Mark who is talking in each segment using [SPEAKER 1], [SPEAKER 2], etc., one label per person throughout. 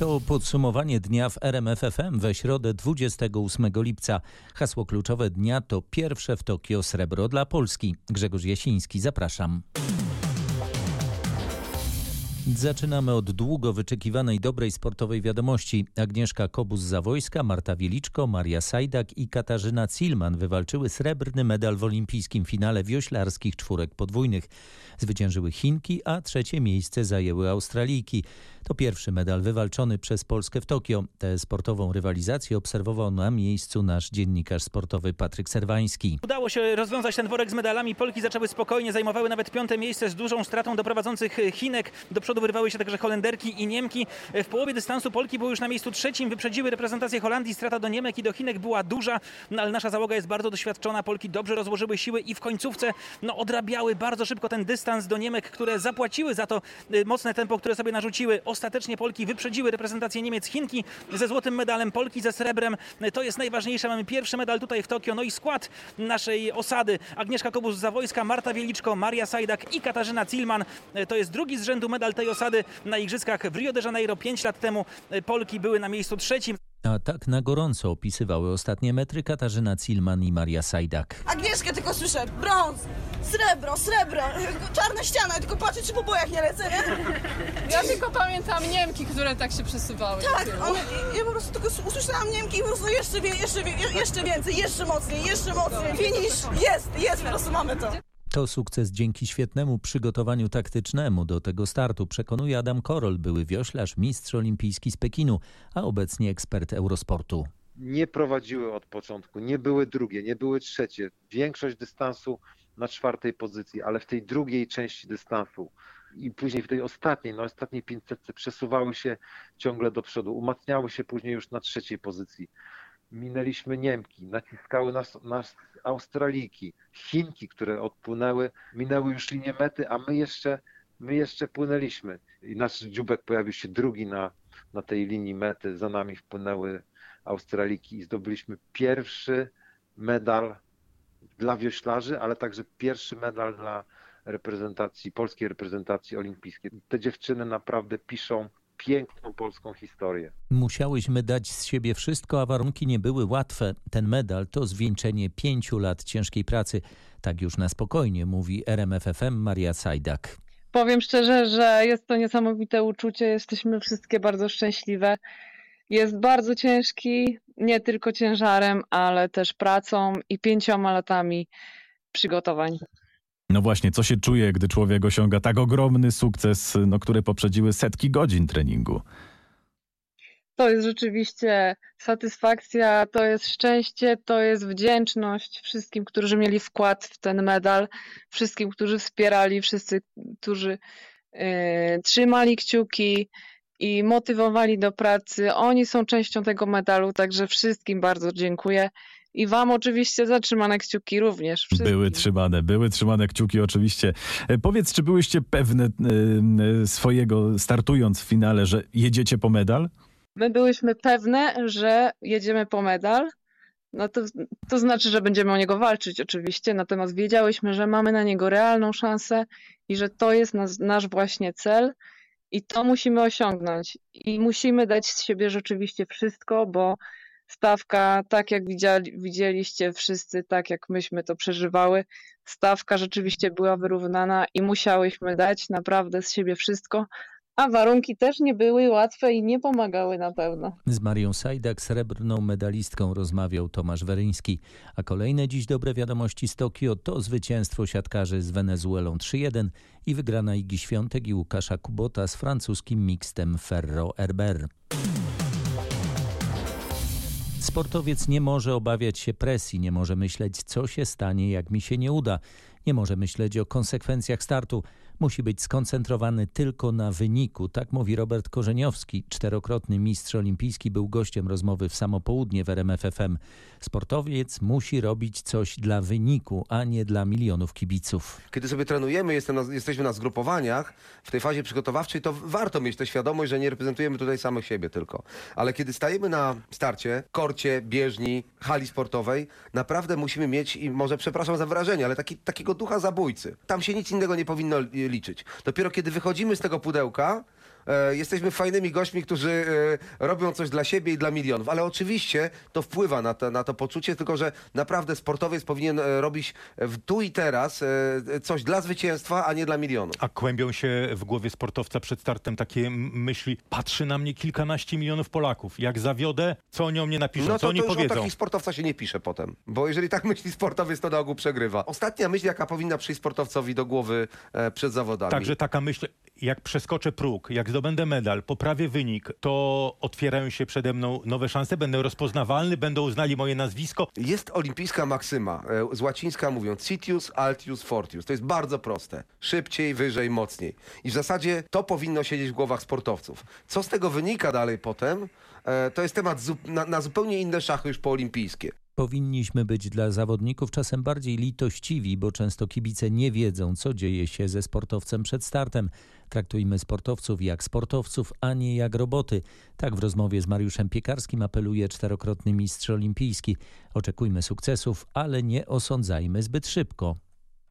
[SPEAKER 1] To podsumowanie dnia w RMFFM we środę 28 lipca. Hasło kluczowe dnia to pierwsze w Tokio srebro dla Polski. Grzegorz Jasiński, zapraszam. Zaczynamy od długo wyczekiwanej dobrej sportowej wiadomości. Agnieszka Kobus-Zawojska, Marta Wieliczko, Maria Sajdak i Katarzyna Cilman wywalczyły srebrny medal w olimpijskim finale wioślarskich czwórek podwójnych. Zwyciężyły Chinki, a trzecie miejsce zajęły Australijki. To pierwszy medal wywalczony przez Polskę w Tokio. Tę sportową rywalizację obserwował na miejscu nasz dziennikarz sportowy Patryk Serwański.
[SPEAKER 2] Udało się rozwiązać ten worek z medalami. Polki zaczęły spokojnie, zajmowały nawet piąte miejsce z dużą stratą do prowadzących Chinek. Do przodu wyrywały się także Holenderki i Niemki. W połowie dystansu Polki były już na miejscu trzecim, wyprzedziły reprezentację Holandii. Strata do Niemek i do Chinek była duża, no, ale nasza załoga jest bardzo doświadczona. Polki dobrze rozłożyły siły i w końcówce no, odrabiały bardzo szybko ten dystans do Niemek, które zapłaciły za to y, mocne tempo, które sobie narzuciły. Ostatecznie Polki wyprzedziły reprezentację Niemiec, Chinki ze złotym medalem, Polki ze srebrem. To jest najważniejsze. Mamy pierwszy medal tutaj w Tokio. No i skład naszej osady. Agnieszka Kobus-Zawojska, Marta Wieliczko, Maria Sajdak i Katarzyna Cilman. To jest drugi z rzędu medal tej osady na Igrzyskach w Rio de Janeiro. Pięć lat temu Polki były na miejscu trzecim.
[SPEAKER 1] A tak na gorąco opisywały ostatnie metry Katarzyna Cilman i Maria Sajdak.
[SPEAKER 3] Agnieszkę tylko słyszę, brąz, srebro, srebro, czarna ściana, tylko patrzę, czy po bojach nie lecę, nie?
[SPEAKER 4] Ja tylko pamiętam Niemki, które tak się przesuwały.
[SPEAKER 3] Tak, one, ja po prostu tylko usłyszałam Niemki i po prostu jeszcze, wie, jeszcze, wie, jeszcze więcej, jeszcze mocniej, jeszcze mocniej. Finish, jest, jest, po prostu mamy to.
[SPEAKER 1] To sukces dzięki świetnemu przygotowaniu taktycznemu do tego startu, przekonuje Adam Korol, były wioślarz, mistrz olimpijski z Pekinu, a obecnie ekspert Eurosportu.
[SPEAKER 5] Nie prowadziły od początku, nie były drugie, nie były trzecie. Większość dystansu na czwartej pozycji, ale w tej drugiej części dystansu i później w tej ostatniej, na ostatniej 500 przesuwały się ciągle do przodu, umacniały się później już na trzeciej pozycji. Minęliśmy Niemki, naciskały nas, nas Australijki, Chinki, które odpłynęły, minęły już linię mety, a my jeszcze, my jeszcze płynęliśmy. I nasz dziubek pojawił się drugi na, na tej linii mety, za nami wpłynęły Australiki i zdobyliśmy pierwszy medal dla wioślarzy, ale także pierwszy medal dla reprezentacji, polskiej reprezentacji olimpijskiej. Te dziewczyny naprawdę piszą piękną polską historię.
[SPEAKER 1] Musiałyśmy dać z siebie wszystko, a warunki nie były łatwe. Ten medal to zwieńczenie pięciu lat ciężkiej pracy. Tak już na spokojnie mówi RMFFM Maria Sajdak.
[SPEAKER 4] Powiem szczerze, że jest to niesamowite uczucie. Jesteśmy wszystkie bardzo szczęśliwe. Jest bardzo ciężki, nie tylko ciężarem, ale też pracą i pięcioma latami przygotowań.
[SPEAKER 6] No właśnie, co się czuje, gdy człowiek osiąga tak ogromny sukces, no, który poprzedziły setki godzin treningu?
[SPEAKER 4] To jest rzeczywiście satysfakcja, to jest szczęście, to jest wdzięczność wszystkim, którzy mieli wkład w ten medal, wszystkim, którzy wspierali, wszyscy, którzy y, trzymali kciuki i motywowali do pracy. Oni są częścią tego medalu, także wszystkim bardzo dziękuję. I wam oczywiście zatrzymane kciuki również. Wszystkim.
[SPEAKER 6] Były trzymane, były trzymane kciuki oczywiście. E, powiedz, czy byłyście pewne e, swojego, startując w finale, że jedziecie po medal?
[SPEAKER 4] My byłyśmy pewne, że jedziemy po medal. No to, to znaczy, że będziemy o niego walczyć oczywiście, natomiast wiedziałyśmy, że mamy na niego realną szansę i że to jest nas, nasz właśnie cel i to musimy osiągnąć. I musimy dać z siebie rzeczywiście wszystko, bo stawka, tak jak widzieli, widzieliście wszyscy, tak jak myśmy to przeżywały, stawka rzeczywiście była wyrównana i musiałyśmy dać naprawdę z siebie wszystko, a warunki też nie były łatwe i nie pomagały na pewno.
[SPEAKER 1] Z Marią Sajdak, srebrną medalistką, rozmawiał Tomasz Weryński. A kolejne dziś dobre wiadomości z Tokio to zwycięstwo siatkarzy z Wenezuelą 3-1 i wygrana Igi Świątek i Łukasza Kubota z francuskim mixtem Ferro Herber. Sportowiec nie może obawiać się presji, nie może myśleć, co się stanie, jak mi się nie uda. Nie może myśleć o konsekwencjach startu. Musi być skoncentrowany tylko na wyniku. Tak mówi Robert Korzeniowski. Czterokrotny mistrz olimpijski był gościem rozmowy w samo południe w RMFFM. Sportowiec musi robić coś dla wyniku, a nie dla milionów kibiców.
[SPEAKER 7] Kiedy sobie trenujemy, jesteśmy na zgrupowaniach, w tej fazie przygotowawczej, to warto mieć tę świadomość, że nie reprezentujemy tutaj samych siebie tylko. Ale kiedy stajemy na starcie, korcie, bieżni, hali sportowej, naprawdę musimy mieć, i może przepraszam za wyrażenie, ale taki, takiego ducha zabójcy. Tam się nic innego nie powinno liczyć. Dopiero kiedy wychodzimy z tego pudełka, jesteśmy fajnymi gośćmi, którzy e, robią coś dla siebie i dla milionów. Ale oczywiście to wpływa na to, na to poczucie, tylko że naprawdę sportowiec powinien e, robić w tu i teraz e, coś dla zwycięstwa, a nie dla milionów.
[SPEAKER 8] A kłębią się w głowie sportowca przed startem takie myśli, patrzy na mnie kilkanaście milionów Polaków. Jak zawiodę, co oni o mnie napiszą,
[SPEAKER 7] No
[SPEAKER 8] co
[SPEAKER 7] to,
[SPEAKER 8] oni
[SPEAKER 7] to już
[SPEAKER 8] powiedzą.
[SPEAKER 7] takich sportowca się nie pisze potem. Bo jeżeli tak myśli sportowiec, to na ogół przegrywa. Ostatnia myśl, jaka powinna przyjść sportowcowi do głowy e, przed zawodami.
[SPEAKER 8] Także taka myśl, jak przeskoczę próg, jak zdobędę medal, poprawię wynik, to otwierają się przede mną nowe szanse, będę rozpoznawalny, będą uznali moje nazwisko.
[SPEAKER 7] Jest olimpijska maksyma, e, z łacińska mówią citius, altius, fortius. To jest bardzo proste. Szybciej, wyżej, mocniej. I w zasadzie to powinno siedzieć w głowach sportowców. Co z tego wynika dalej potem, e, to jest temat na, na zupełnie inne szachy już poolimpijskie.
[SPEAKER 1] Powinniśmy być dla zawodników czasem bardziej litościwi, bo często kibice nie wiedzą, co dzieje się ze sportowcem przed startem. Traktujmy sportowców jak sportowców, a nie jak roboty. Tak w rozmowie z Mariuszem Piekarskim apeluje czterokrotny mistrz olimpijski. Oczekujmy sukcesów, ale nie osądzajmy zbyt szybko.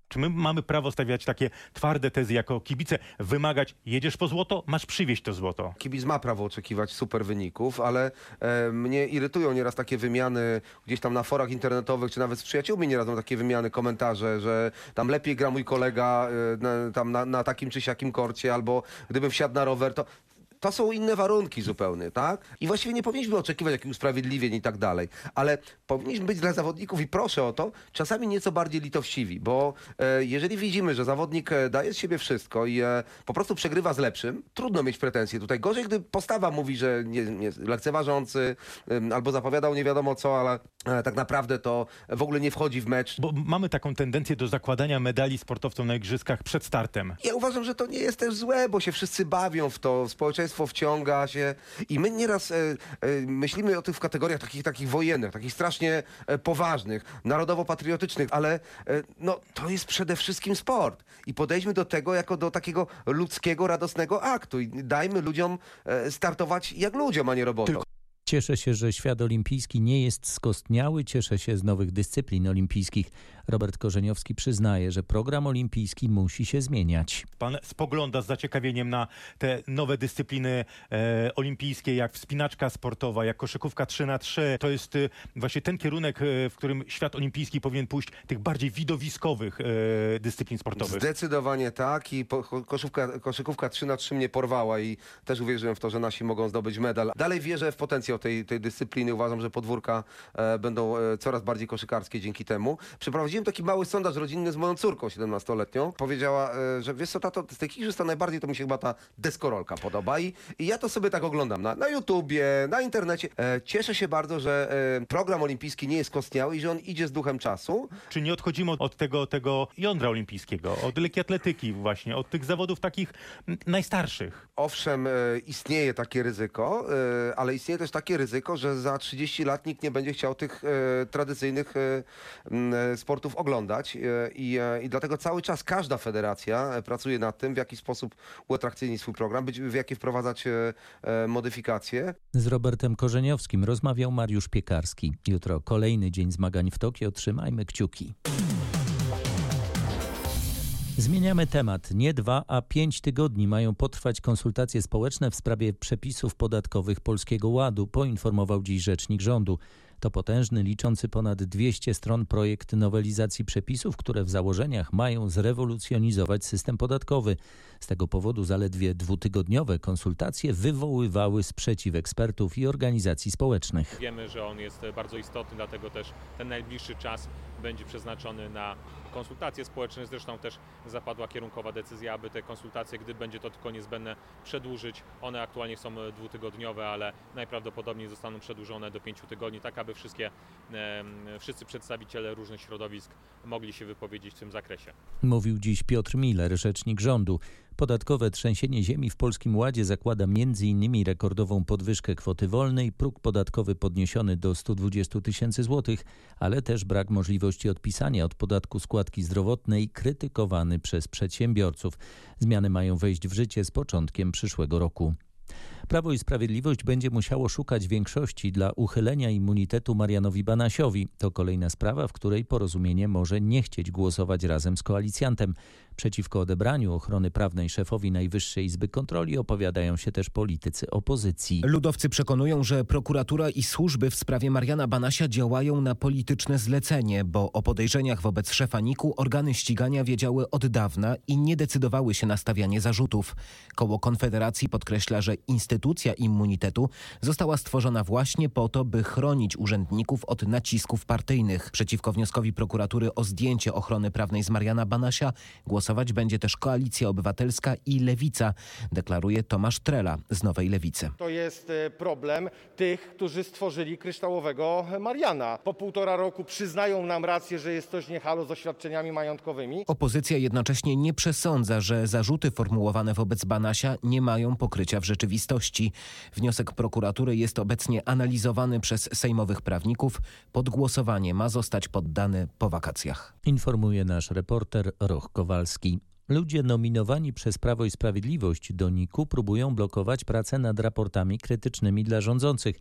[SPEAKER 8] Czy my mamy prawo stawiać takie twarde tezy jako kibice, wymagać, jedziesz po złoto, masz przywieźć to złoto.
[SPEAKER 7] Kibic ma prawo oczekiwać super wyników, ale e, mnie irytują nieraz takie wymiany gdzieś tam na forach internetowych, czy nawet z przyjaciółmi nieraz mam takie wymiany, komentarze, że tam lepiej gra mój kolega e, na, tam na, na takim czy siakim korcie, albo gdybym wsiadł na rower, to to są inne warunki zupełnie, tak? I właściwie nie powinniśmy oczekiwać jakichś usprawiedliwień i tak dalej, ale powinniśmy być dla zawodników i proszę o to, czasami nieco bardziej litościwi, bo e, jeżeli widzimy, że zawodnik e, daje z siebie wszystko i e, po prostu przegrywa z lepszym, trudno mieć pretensje tutaj. Gorzej, gdy postawa mówi, że nie, nie, lekceważący ym, albo zapowiadał nie wiadomo co, ale e, tak naprawdę to w ogóle nie wchodzi w mecz.
[SPEAKER 8] Bo mamy taką tendencję do zakładania medali sportowcom na igrzyskach przed startem.
[SPEAKER 7] Ja uważam, że to nie jest też złe, bo się wszyscy bawią w to, społeczeństwo wciąga się i my nieraz e, e, myślimy o tych w kategoriach takich, takich wojennych, takich strasznie e, poważnych, narodowo-patriotycznych, ale e, no, to jest przede wszystkim sport i podejdźmy do tego jako do takiego ludzkiego, radosnego aktu i dajmy ludziom e, startować jak ludziom, a nie robotom.
[SPEAKER 1] Cieszę się, że świat olimpijski nie jest skostniały, cieszę się z nowych dyscyplin olimpijskich. Robert Korzeniowski przyznaje, że program olimpijski musi się zmieniać.
[SPEAKER 8] Pan spogląda z zaciekawieniem na te nowe dyscypliny e, olimpijskie, jak wspinaczka sportowa, jak koszykówka 3 na 3 To jest e, właśnie ten kierunek, e, w którym świat olimpijski powinien pójść, tych bardziej widowiskowych e, dyscyplin sportowych.
[SPEAKER 7] Zdecydowanie tak i po, koszówka, koszykówka 3 na 3 mnie porwała i też uwierzyłem w to, że nasi mogą zdobyć medal. Dalej wierzę w potencjał tej, tej dyscypliny. Uważam, że podwórka e, będą e, coraz bardziej koszykarskie dzięki temu. Przeprowadziłem taki mały sondaż rodzinny z moją córką 17-letnią. Powiedziała, e, że wiesz co, tato, z tych igrzysk najbardziej to mi się chyba ta deskorolka podoba i, i ja to sobie tak oglądam na, na YouTubie, na internecie. E, cieszę się bardzo, że e, program olimpijski nie jest kostniały i że on idzie z duchem czasu.
[SPEAKER 8] Czy nie odchodzimy od tego, tego jądra olimpijskiego, od lekkiej atletyki właśnie, od tych zawodów takich najstarszych?
[SPEAKER 7] Owszem, e, istnieje takie ryzyko, e, ale istnieje też takie ryzyko, że za 30 lat nikt nie będzie chciał tych e, tradycyjnych e, sportów oglądać e, i, e, i dlatego cały czas każda federacja e, pracuje nad tym, w jaki sposób uatrakcyjnić swój program, w jakie wprowadzać modyfikacje.
[SPEAKER 1] Z Robertem Korzeniowskim rozmawiał Mariusz Piekarski. Jutro kolejny dzień zmagań w Tokio. Trzymajmy kciuki. Zmieniamy temat. Nie dwa, a pięć tygodni mają potrwać konsultacje społeczne w sprawie przepisów podatkowych Polskiego Ładu, poinformował dziś rzecznik rządu. To potężny, liczący ponad 200 stron projekt nowelizacji przepisów, które w założeniach mają zrewolucjonizować system podatkowy. Z tego powodu zaledwie dwutygodniowe konsultacje wywoływały sprzeciw ekspertów i organizacji społecznych.
[SPEAKER 9] Wiemy, że on jest bardzo istotny, dlatego też ten najbliższy czas będzie przeznaczony na konsultacje społeczne. Zresztą też zapadła kierunkowa decyzja, aby te konsultacje, gdy będzie to tylko niezbędne, przedłużyć. One aktualnie są dwutygodniowe, ale najprawdopodobniej zostaną przedłużone do pięciu tygodni, tak aby wszystkie, em, wszyscy przedstawiciele różnych środowisk mogli się wypowiedzieć w tym zakresie.
[SPEAKER 1] Mówił dziś Piotr Miller, rzecznik rządu. Podatkowe trzęsienie ziemi w Polskim Ładzie zakłada m.in. rekordową podwyżkę kwoty wolnej, próg podatkowy podniesiony do 120 tysięcy złotych, ale też brak możliwości odpisania od podatku składki zdrowotnej krytykowany przez przedsiębiorców. Zmiany mają wejść w życie z początkiem przyszłego roku. Prawo i Sprawiedliwość będzie musiało szukać większości dla uchylenia immunitetu Marianowi Banasiowi. To kolejna sprawa, w której porozumienie może nie chcieć głosować razem z koalicjantem. Przeciwko odebraniu ochrony prawnej szefowi Najwyższej Izby Kontroli opowiadają się też politycy opozycji.
[SPEAKER 10] Ludowcy przekonują, że prokuratura i służby w sprawie Mariana Banasia działają na polityczne zlecenie, bo o podejrzeniach wobec szefa NIK-u organy ścigania wiedziały od dawna i nie decydowały się na stawianie zarzutów. Koło Konfederacji podkreśla, że instytucja immunitetu została stworzona właśnie po to, by chronić urzędników od nacisków partyjnych. Przeciwko wnioskowi prokuratury o zdjęcie ochrony prawnej z Mariana Banasia głosować będzie też Koalicja Obywatelska i Lewica, deklaruje Tomasz Trela z Nowej Lewicy.
[SPEAKER 11] To jest e, problem tych, którzy stworzyli kryształowego Mariana. Po półtora roku przyznają nam rację, że jest coś nie halo z oświadczeniami majątkowymi.
[SPEAKER 10] Opozycja jednocześnie nie przesądza, że zarzuty formułowane wobec Banasia nie mają pokrycia w rzeczywistości. Wniosek prokuratury jest obecnie analizowany przez sejmowych prawników. Pod głosowanie ma zostać poddany po wakacjach.
[SPEAKER 1] Informuje nasz reporter Roch Kowalski. Ludzie nominowani przez Prawo i Sprawiedliwość do NIK-u próbują blokować pracę nad raportami krytycznymi dla rządzących.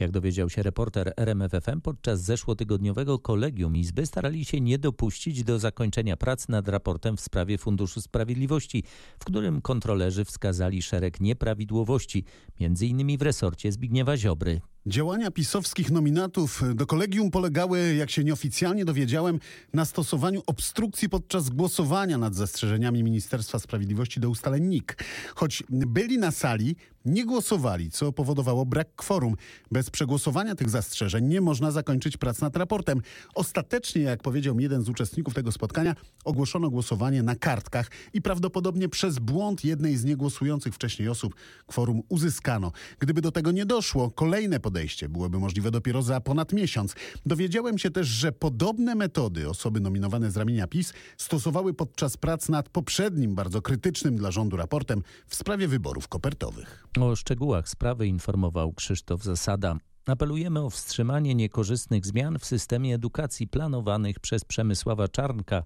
[SPEAKER 1] Jak dowiedział się reporter RMFFM, podczas zeszłotygodniowego kolegium Izby starali się nie dopuścić do zakończenia prac nad raportem w sprawie Funduszu Sprawiedliwości, w którym kontrolerzy wskazali szereg nieprawidłowości, m.in. w resorcie Zbigniewa Ziobry.
[SPEAKER 12] Działania pisowskich nominatów do kolegium polegały, jak się nieoficjalnie dowiedziałem, na stosowaniu obstrukcji podczas głosowania nad zastrzeżeniami Ministerstwa Sprawiedliwości do ustaleń NIK. Choć byli na sali, nie głosowali, co powodowało brak kworum. Bez przegłosowania tych zastrzeżeń nie można zakończyć prac nad raportem. Ostatecznie, jak powiedział mi jeden z uczestników tego spotkania, ogłoszono głosowanie na kartkach i prawdopodobnie przez błąd jednej z niegłosujących wcześniej osób kworum uzyskano. Gdyby do tego nie doszło, kolejne podejście byłoby możliwe dopiero za ponad miesiąc. Dowiedziałem się też, że podobne metody osoby nominowane z ramienia PiS stosowały podczas prac nad poprzednim, bardzo krytycznym dla rządu raportem w sprawie wyborów kopertowych.
[SPEAKER 1] O szczegółach sprawy informował Krzysztof Zasada. Apelujemy o wstrzymanie niekorzystnych zmian w systemie edukacji planowanych przez Przemysława Czarnka.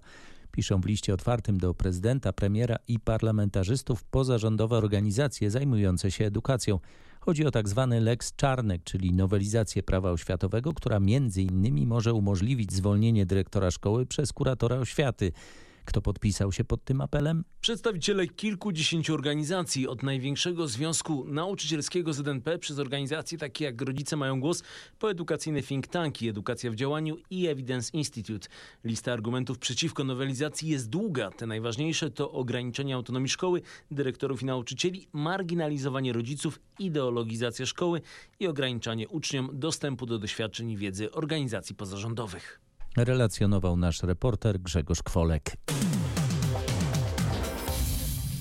[SPEAKER 1] Piszą w liście otwartym do prezydenta, premiera i parlamentarzystów pozarządowe organizacje zajmujące się edukacją. Chodzi o tak zwany Lex Czarnek, czyli nowelizację prawa oświatowego, która między innymi może umożliwić zwolnienie dyrektora szkoły przez kuratora oświaty. Kto podpisał się pod tym apelem?
[SPEAKER 13] Przedstawiciele kilkudziesięciu organizacji, od największego związku nauczycielskiego ZNP przez organizacje takie jak Rodzice Mają Głos, po edukacyjne think tanki Edukacja w Działaniu i Evidence Institute. Lista argumentów przeciwko nowelizacji jest długa. Te najważniejsze to ograniczenie autonomii szkoły, dyrektorów i nauczycieli, marginalizowanie rodziców, ideologizacja szkoły i ograniczanie uczniom dostępu do doświadczeń i wiedzy organizacji pozarządowych
[SPEAKER 1] relacjonował nasz reporter Grzegorz Kwolek.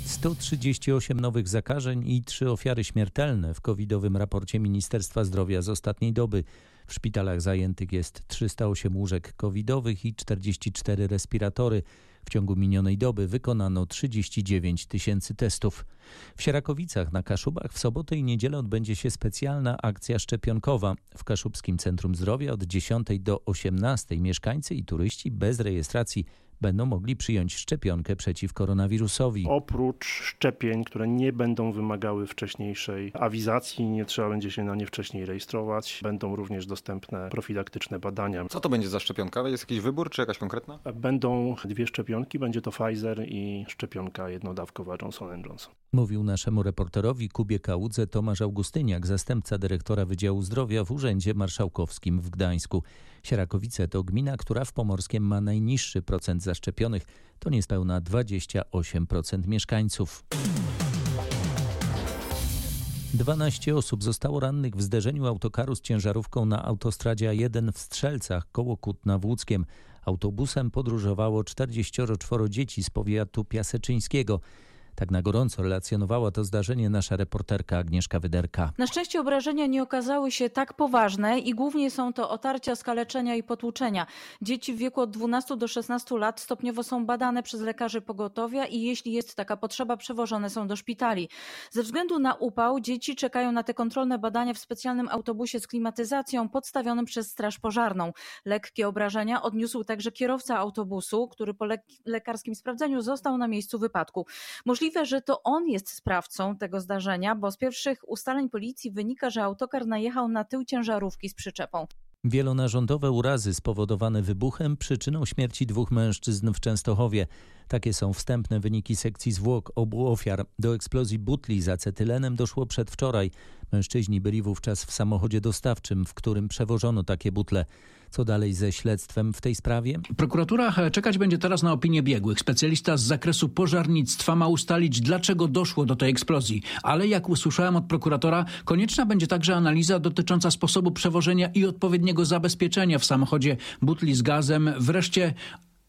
[SPEAKER 1] 138 nowych zakażeń i 3 ofiary śmiertelne w covidowym raporcie Ministerstwa Zdrowia z ostatniej doby. W szpitalach zajętych jest 308 łóżek covidowych i 44 respiratory. W ciągu minionej doby wykonano 39 tysięcy testów. W Sierakowicach na Kaszubach w sobotę i niedzielę odbędzie się specjalna akcja szczepionkowa. W Kaszubskim Centrum Zdrowia od 10 do 18 mieszkańcy i turyści bez rejestracji będą mogli przyjąć szczepionkę przeciw koronawirusowi.
[SPEAKER 14] Oprócz szczepień, które nie będą wymagały wcześniejszej awizacji, nie trzeba będzie się na nie wcześniej rejestrować, będą również dostępne profilaktyczne badania.
[SPEAKER 15] Co to będzie za szczepionka? Jest jakiś wybór, czy jakaś konkretna?
[SPEAKER 14] Będą dwie szczepionki, będzie to Pfizer i szczepionka jednodawkowa Johnson Johnson.
[SPEAKER 1] Mówił naszemu reporterowi Kubie Kałudze Tomasz Augustyniak, zastępca dyrektora Wydziału Zdrowia w Urzędzie Marszałkowskim w Gdańsku. Sierakowice to gmina, która w Pomorskiem ma najniższy procent zaszczepionych, to niespełna 28% mieszkańców. 12 osób zostało rannych w zderzeniu autokaru z ciężarówką na autostradzie A1 w Strzelcach koło Kutna w Łódzkiem. Autobusem podróżowało 44 dzieci z powiatu piaseczyńskiego. Tak na gorąco relacjonowała to zdarzenie nasza reporterka Agnieszka Wyderka.
[SPEAKER 16] Na szczęście obrażenia nie okazały się tak poważne i głównie są to otarcia, skaleczenia i potłuczenia. Dzieci w wieku od 12 do 16 lat stopniowo są badane przez lekarzy pogotowia i jeśli jest taka potrzeba, przewożone są do szpitali. Ze względu na upał dzieci czekają na te kontrolne badania w specjalnym autobusie z klimatyzacją podstawionym przez Straż Pożarną. Lekkie obrażenia odniósł także kierowca autobusu, który po lekarskim sprawdzeniu został na miejscu wypadku. Możliwe, że to on jest sprawcą tego zdarzenia, bo z pierwszych ustaleń policji wynika, że autokar najechał na tył ciężarówki z przyczepą.
[SPEAKER 1] Wielonarządowe urazy spowodowane wybuchem przyczyną śmierci dwóch mężczyzn w Częstochowie. Takie są wstępne wyniki sekcji zwłok obu ofiar. Do eksplozji butli z acetylenem doszło przedwczoraj. Mężczyźni byli wówczas w samochodzie dostawczym, w którym przewożono takie butle. Co dalej ze śledztwem w tej sprawie?
[SPEAKER 17] Prokuratura czekać będzie teraz na opinię biegłych. Specjalista z zakresu pożarnictwa ma ustalić, dlaczego doszło do tej eksplozji. Ale jak usłyszałem od prokuratora, konieczna będzie także analiza dotycząca sposobu przewożenia i odpowiedniego zabezpieczenia w samochodzie butli z gazem. Wreszcie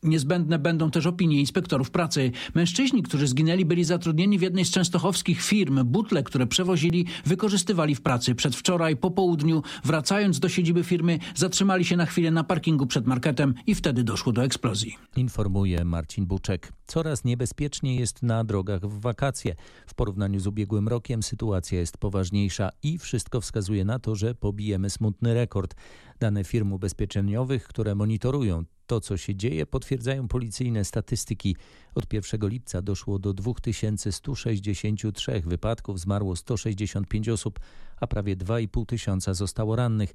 [SPEAKER 17] Niezbędne będą też opinie inspektorów pracy. Mężczyźni, którzy zginęli, byli zatrudnieni w jednej z częstochowskich firm. Butle, które przewozili, wykorzystywali w pracy. Przedwczoraj po południu, wracając do siedziby firmy, zatrzymali się na chwilę na parkingu przed marketem i wtedy doszło do eksplozji.
[SPEAKER 1] Informuje Marcin Buczek. Coraz niebezpieczniej jest na drogach w wakacje. W porównaniu z ubiegłym rokiem sytuacja jest poważniejsza i wszystko wskazuje na to, że pobijemy smutny rekord. Dane firm ubezpieczeniowych, które monitorują to, co się dzieje, potwierdzają policyjne statystyki. Od 1 lipca doszło do 2163 wypadków, zmarło 165 osób, a prawie 2,5 tysiąca zostało rannych.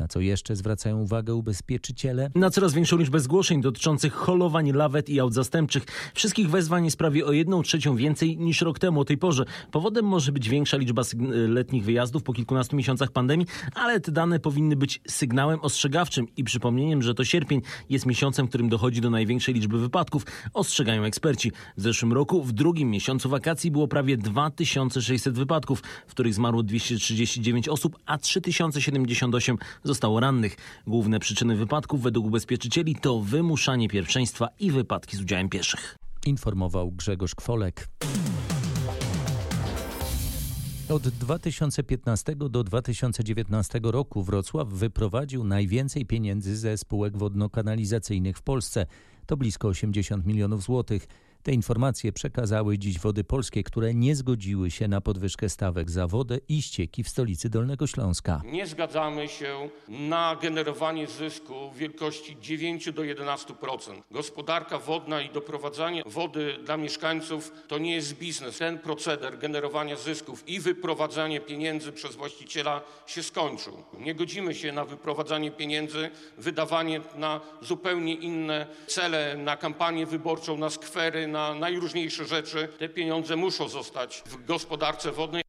[SPEAKER 1] Na co jeszcze zwracają uwagę ubezpieczyciele?
[SPEAKER 13] Na coraz większą liczbę zgłoszeń dotyczących holowań, lawet i aut zastępczych. Wszystkich wezwań jest prawie o jedną trzecią więcej niż rok temu o tej porze. Powodem może być większa liczba letnich wyjazdów po kilkunastu miesiącach pandemii, ale te dane powinny być sygnałem ostrzegawczym i przypomnieniem, że to sierpień jest miesiącem, w którym dochodzi do największej liczby wypadków, ostrzegają eksperci. W zeszłym roku, w drugim miesiącu wakacji było prawie 2600 wypadków, w których zmarło 239 osób, a 3078 zostało rannych. Główne przyczyny wypadków według ubezpieczycieli to wymuszanie pierwszeństwa i wypadki z udziałem pieszych.
[SPEAKER 1] Informował Grzegorz Kwolek. Od 2015 do 2019 roku Wrocław wyprowadził najwięcej pieniędzy ze spółek wodno-kanalizacyjnych w Polsce. To blisko 80 milionów złotych. Te informacje przekazały dziś Wody Polskie, które nie zgodziły się na podwyżkę stawek za wodę i ścieki w stolicy Dolnego Śląska.
[SPEAKER 18] Nie zgadzamy się na generowanie zysku w wielkości 9 do 11%. Gospodarka wodna i doprowadzanie wody dla mieszkańców to nie jest biznes. Ten proceder generowania zysków i wyprowadzanie pieniędzy przez właściciela się skończył. Nie godzimy się na wyprowadzanie pieniędzy, wydawanie na zupełnie inne cele, na kampanię wyborczą, na skwery, na najróżniejsze rzeczy. Te pieniądze muszą zostać w gospodarce wodnej.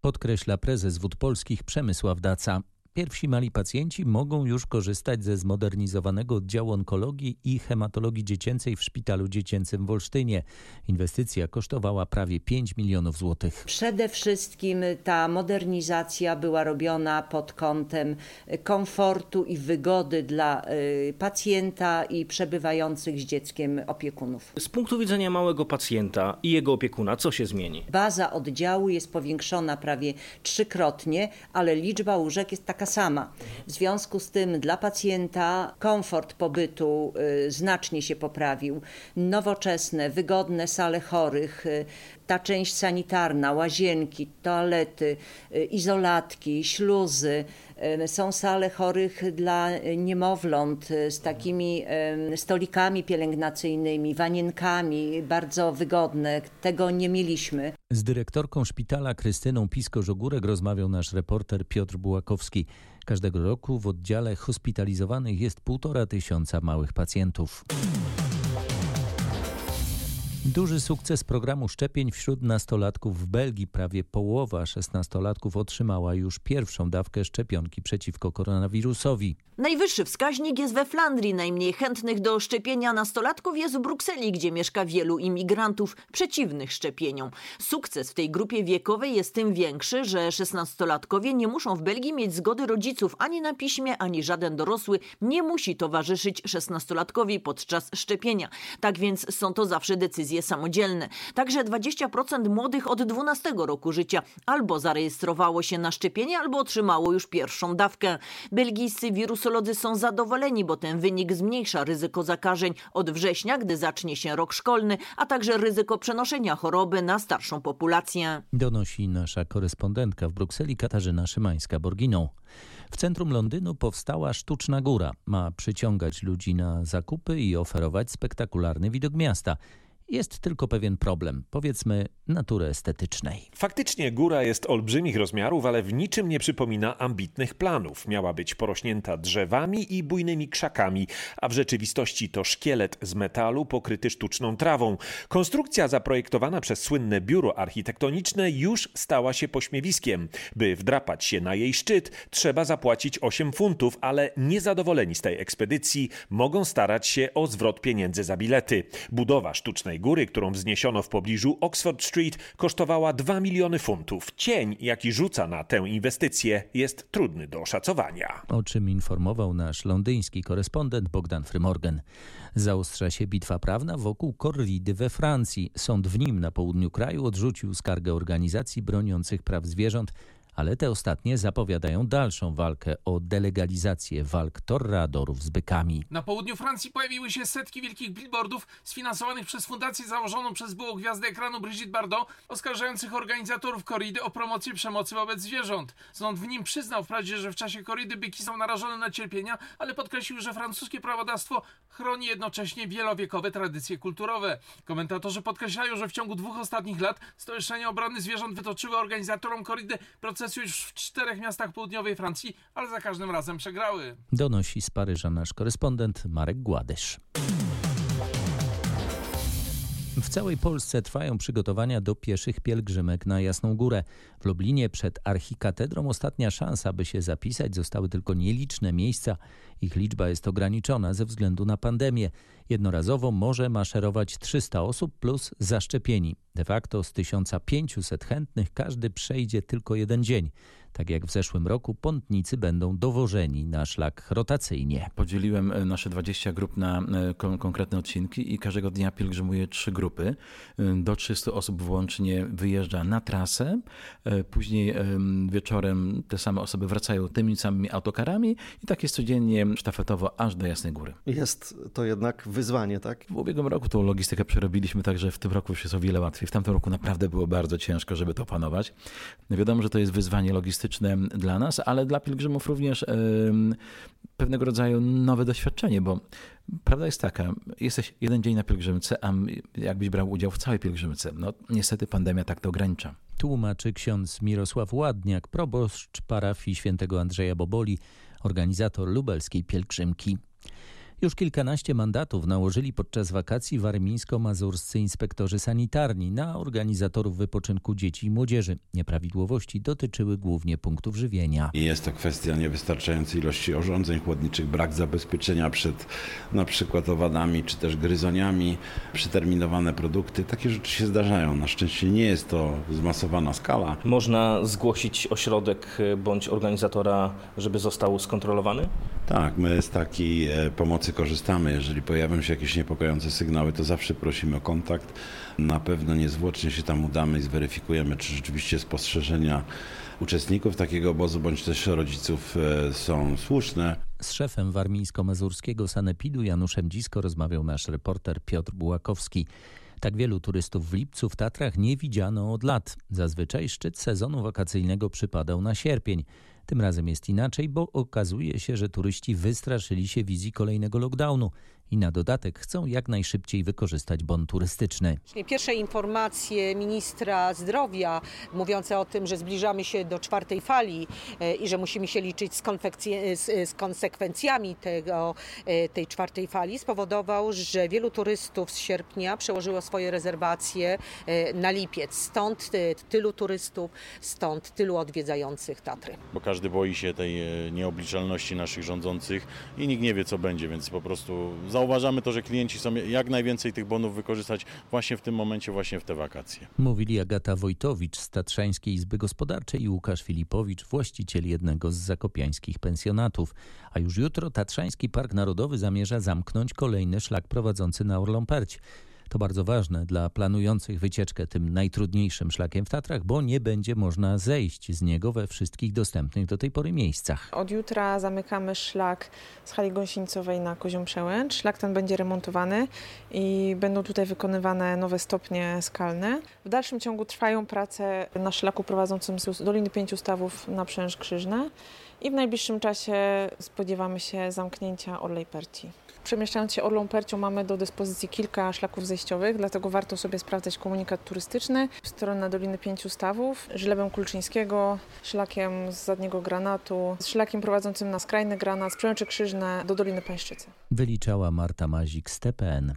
[SPEAKER 1] Podkreśla prezes Wód Polskich Przemysław Daca. Pierwsi mali pacjenci mogą już korzystać ze zmodernizowanego oddziału onkologii i hematologii dziecięcej w Szpitalu Dziecięcym w Olsztynie. Inwestycja kosztowała prawie 5 milionów złotych.
[SPEAKER 19] Przede wszystkim ta modernizacja była robiona pod kątem komfortu i wygody dla y, pacjenta i przebywających z dzieckiem opiekunów.
[SPEAKER 20] Z punktu widzenia małego pacjenta i jego opiekuna, co się zmieni?
[SPEAKER 19] Baza oddziału jest powiększona prawie trzykrotnie, ale liczba łóżek jest taka sama. W związku z tym dla pacjenta komfort pobytu y, znacznie się poprawił. Nowoczesne, wygodne sale chorych, y, ta część sanitarna, łazienki, toalety, y, izolatki, śluzy. Są sale chorych dla niemowląt z takimi stolikami pielęgnacyjnymi, wanienkami, bardzo wygodne. Tego nie mieliśmy.
[SPEAKER 1] Z dyrektorką szpitala Krystyną Pisko-Żogórek rozmawiał nasz reporter Piotr Bułakowski. Każdego roku w oddziale hospitalizowanych jest półtora tysiąca małych pacjentów. Duży sukces programu szczepień wśród nastolatków w Belgii. Prawie połowa szesnastolatków otrzymała już pierwszą dawkę szczepionki przeciwko koronawirusowi.
[SPEAKER 21] Najwyższy wskaźnik jest we Flandrii. Najmniej chętnych do szczepienia nastolatków jest w Brukseli, gdzie mieszka wielu imigrantów przeciwnych szczepieniom. Sukces w tej grupie wiekowej jest tym większy, że szesnastolatkowie nie muszą w Belgii mieć zgody rodziców ani na piśmie, ani żaden dorosły nie musi towarzyszyć szesnastolatkowi podczas szczepienia. Tak więc są to zawsze decyzje samodzielne. Także 20% młodych od 12 roku życia albo zarejestrowało się na szczepienie, albo otrzymało już pierwszą dawkę. Belgijscy wirusolodzy są zadowoleni, bo ten wynik zmniejsza ryzyko zakażeń od września, gdy zacznie się rok szkolny, a także ryzyko przenoszenia choroby na starszą populację.
[SPEAKER 1] Donosi nasza korespondentka w Brukseli Katarzyna Szymańska-Borginą. W centrum Londynu powstała sztuczna góra. Ma przyciągać ludzi na zakupy i oferować spektakularny widok miasta. Jest tylko pewien problem, powiedzmy natury estetycznej.
[SPEAKER 22] Faktycznie góra jest olbrzymich rozmiarów, ale w niczym nie przypomina ambitnych planów. Miała być porośnięta drzewami i bujnymi krzakami, a w rzeczywistości to szkielet z metalu pokryty sztuczną trawą. Konstrukcja zaprojektowana przez słynne biuro architektoniczne już stała się pośmiewiskiem. By wdrapać się na jej szczyt, trzeba zapłacić 8 funtów, ale niezadowoleni z tej ekspedycji mogą starać się o zwrot pieniędzy za bilety. Budowa sztucznej góry, którą wzniesiono w pobliżu Oxford Street, kosztowała 2 miliony funtów. Cień, jaki rzuca na tę inwestycję, jest trudny do oszacowania.
[SPEAKER 1] O czym informował nasz londyński korespondent Bogdan Frymorgan. Zaostrza się bitwa prawna wokół korridy we Francji. Sąd w nim na południu kraju odrzucił skargę organizacji broniących praw zwierząt ale te ostatnie zapowiadają dalszą walkę o delegalizację walk torradorów z bykami.
[SPEAKER 23] Na południu Francji pojawiły się setki wielkich billboardów sfinansowanych przez fundację założoną przez byłą gwiazdę ekranu Brigitte Bardot, oskarżających organizatorów koridy o promocję przemocy wobec zwierząt. Sąd w nim przyznał wprawdzie, że w czasie koridy byki są narażone na cierpienia, ale podkreślił, że francuskie prawodawstwo chroni jednocześnie wielowiekowe tradycje kulturowe. Komentatorzy podkreślają, że w ciągu dwóch ostatnich lat Stowarzyszenie Obrony Zwierząt wytoczyły organizatorom koridy proces już w czterech miastach południowej Francji, ale za każdym razem przegrały.
[SPEAKER 1] Donosi z Paryża nasz korespondent Marek Gładysz. W całej Polsce trwają przygotowania do pieszych pielgrzymek na Jasną Górę. W Lublinie przed archikatedrą ostatnia szansa, by się zapisać. Zostały tylko nieliczne miejsca. Ich liczba jest ograniczona ze względu na pandemię. Jednorazowo może maszerować 300 osób plus zaszczepieni. De facto z 1500 chętnych każdy przejdzie tylko jeden dzień. Tak jak w zeszłym roku, pątnicy będą dowożeni na szlak rotacyjnie.
[SPEAKER 24] Podzieliłem e, nasze 20 grup na e, kon konkretne odcinki i każdego dnia pielgrzymuje trzy grupy. E, do 300 osób włącznie wyjeżdża na trasę. Później wieczorem te same osoby wracają tymi samymi autokarami i tak jest codziennie sztafetowo aż do Jasnej Góry.
[SPEAKER 25] Jest to jednak wyzwanie, tak?
[SPEAKER 24] W ubiegłym roku tą logistykę przerobiliśmy tak, że w tym roku już jest o wiele łatwiej. W tamtym roku naprawdę było bardzo ciężko, żeby to opanować. Wiadomo, że to jest wyzwanie logistyczne dla nas, ale dla pielgrzymów również pewnego rodzaju nowe doświadczenie, bo prawda jest taka, jesteś jeden dzień na pielgrzymce, a jakbyś brał udział w całej pielgrzymce. No niestety pandemia tak to ogranicza.
[SPEAKER 1] Tłumaczy ksiądz Mirosław Ładniak, proboszcz parafii świętego Andrzeja Boboli, organizator lubelskiej pielgrzymki. Już kilkanaście mandatów nałożyli podczas wakacji warmińsko-mazurscy inspektorzy sanitarni na organizatorów wypoczynku dzieci i młodzieży. Nieprawidłowości dotyczyły głównie punktów żywienia.
[SPEAKER 26] Jest to kwestia niewystarczającej ilości urządzeń chłodniczych, brak zabezpieczenia przed na przykład owadami czy też gryzoniami, przeterminowane produkty. Takie rzeczy się zdarzają. Na szczęście nie jest to zmasowana skala.
[SPEAKER 20] Można zgłosić ośrodek bądź organizatora, żeby został skontrolowany?
[SPEAKER 26] Tak, my z takiej e, pomocy korzystamy. Jeżeli pojawią się jakieś niepokojące sygnały, to zawsze prosimy o kontakt. Na pewno niezwłocznie się tam udamy i zweryfikujemy, czy rzeczywiście spostrzeżenia uczestników takiego obozu bądź też rodziców e, są słuszne.
[SPEAKER 1] Z szefem warmińsko-mazurskiego sanepidu Januszem Dzisko rozmawiał nasz reporter Piotr Bułakowski. Tak wielu turystów w lipcu w Tatrach nie widziano od lat. Zazwyczaj szczyt sezonu wakacyjnego przypadał na sierpień. Tym razem jest inaczej, bo okazuje się, że turyści wystraszyli się wizji kolejnego lockdownu i na dodatek chcą jak najszybciej wykorzystać bon turystyczny.
[SPEAKER 27] Pierwsze informacje ministra zdrowia mówiące o tym, że zbliżamy się do czwartej fali e, i że musimy się liczyć z, z, z konsekwencjami tego, e, tej czwartej fali spowodował, że wielu turystów z sierpnia przełożyło swoje rezerwacje e, na lipiec. Stąd tylu turystów, stąd tylu odwiedzających Tatry.
[SPEAKER 28] Bo każdy boi się tej nieobliczalności naszych rządzących i nikt nie wie co będzie, więc po prostu zauważamy to, że klienci chcą jak najwięcej tych bonów wykorzystać właśnie w tym momencie, właśnie w te wakacje.
[SPEAKER 1] Mówili Agata Wojtowicz z Tatrzańskiej Izby Gospodarczej i Łukasz Filipowicz, właściciel jednego z zakopiańskich pensjonatów. A już jutro Tatrzański Park Narodowy zamierza zamknąć kolejny szlak prowadzący na Orląperć. To bardzo ważne dla planujących wycieczkę tym najtrudniejszym szlakiem w Tatrach, bo nie będzie można zejść z niego we wszystkich dostępnych do tej pory miejscach.
[SPEAKER 29] Od jutra zamykamy szlak z hali gąsienicowej na Kozią Przełęcz. Szlak ten będzie remontowany i będą tutaj wykonywane nowe stopnie skalne. W dalszym ciągu trwają prace na szlaku prowadzącym z Doliny Pięciu Stawów na Przęż Krzyżne i w najbliższym czasie spodziewamy się zamknięcia Orlej Perci. Przemieszczając się Orlą Percią mamy do dyspozycji kilka szlaków zejściowych, dlatego warto sobie sprawdzać komunikat turystyczny stronę Doliny Pięciu Stawów, Żlebem Kulczyńskiego, szlakiem z Zadniego Granatu, z szlakiem prowadzącym na Skrajny Granat, z Przemyczy Krzyżne do Doliny Pańszczycy.
[SPEAKER 1] Wyliczała Marta Mazik z TPN.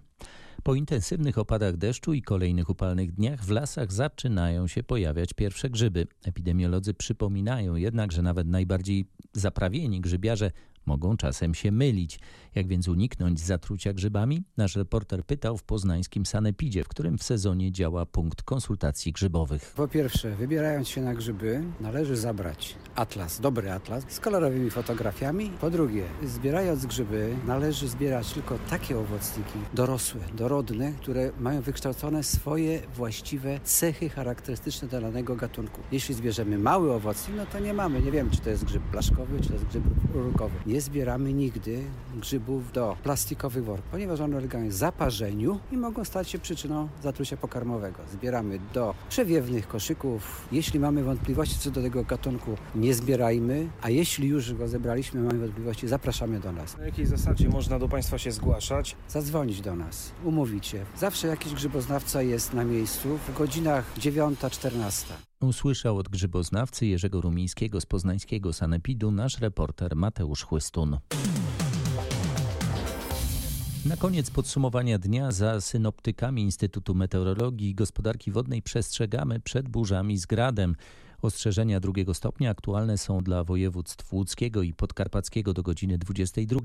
[SPEAKER 1] Po intensywnych opadach deszczu i kolejnych upalnych dniach w lasach zaczynają się pojawiać pierwsze grzyby. Epidemiolodzy przypominają jednak, że nawet najbardziej zaprawieni grzybiarze mogą czasem się mylić. Jak więc uniknąć zatrucia grzybami? Nasz reporter pytał w poznańskim Sanepidzie, w którym w sezonie działa punkt konsultacji grzybowych.
[SPEAKER 30] Po pierwsze, wybierając się na grzyby, należy zabrać atlas, dobry atlas z kolorowymi fotografiami. Po drugie, zbierając grzyby, należy zbierać tylko takie owocniki dorosłe, dorodne, które mają wykształcone swoje właściwe cechy charakterystyczne dla danego gatunku. Jeśli zbierzemy mały owocnik, no to nie mamy, nie wiemy, czy to jest grzyb blaszkowy, czy to jest grzyb rurokowy. Nie zbieramy nigdy grzybów do plastikowych worków, ponieważ one ulegają zaparzeniu i mogą stać się przyczyną zatrucia pokarmowego. Zbieramy do przewiewnych koszyków. Jeśli mamy wątpliwości co do tego gatunku, nie zbierajmy, a jeśli już go zebraliśmy, mamy wątpliwości, zapraszamy do nas.
[SPEAKER 31] Na jakiej zasadzie można do Państwa się zgłaszać?
[SPEAKER 30] Zadzwonić do nas, umówić się. Zawsze jakiś grzyboznawca jest na miejscu w godzinach 9-14.
[SPEAKER 1] Usłyszał od grzyboznawcy Jerzego Rumińskiego z poznańskiego Sanepidu nasz reporter Mateusz Chłystun. Na koniec podsumowania dnia za synoptykami Instytutu Meteorologii i Gospodarki Wodnej przestrzegamy przed burzami z gradem. Ostrzeżenia drugiego stopnia aktualne są dla województw łódzkiego i podkarpackiego do godziny 22,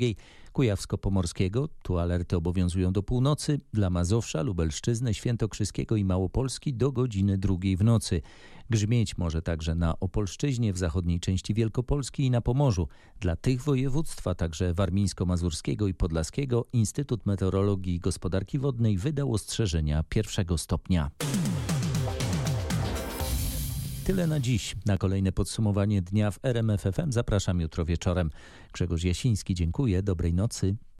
[SPEAKER 1] kujawsko-pomorskiego, tu alerty obowiązują do północy, dla Mazowsza, Lubelszczyzny, Świętokrzyskiego i Małopolski do godziny drugiej w nocy. Grzmieć może także na Opolszczyźnie, w zachodniej części Wielkopolski i na Pomorzu. Dla tych województw, a także warmińsko-mazurskiego i podlaskiego, Instytut Meteorologii i Gospodarki Wodnej wydał ostrzeżenia pierwszego stopnia. Tyle na dziś. Na kolejne podsumowanie dnia w RMFFM zapraszam jutro wieczorem. Grzegorz Jasiński, dziękuję. Dobrej nocy.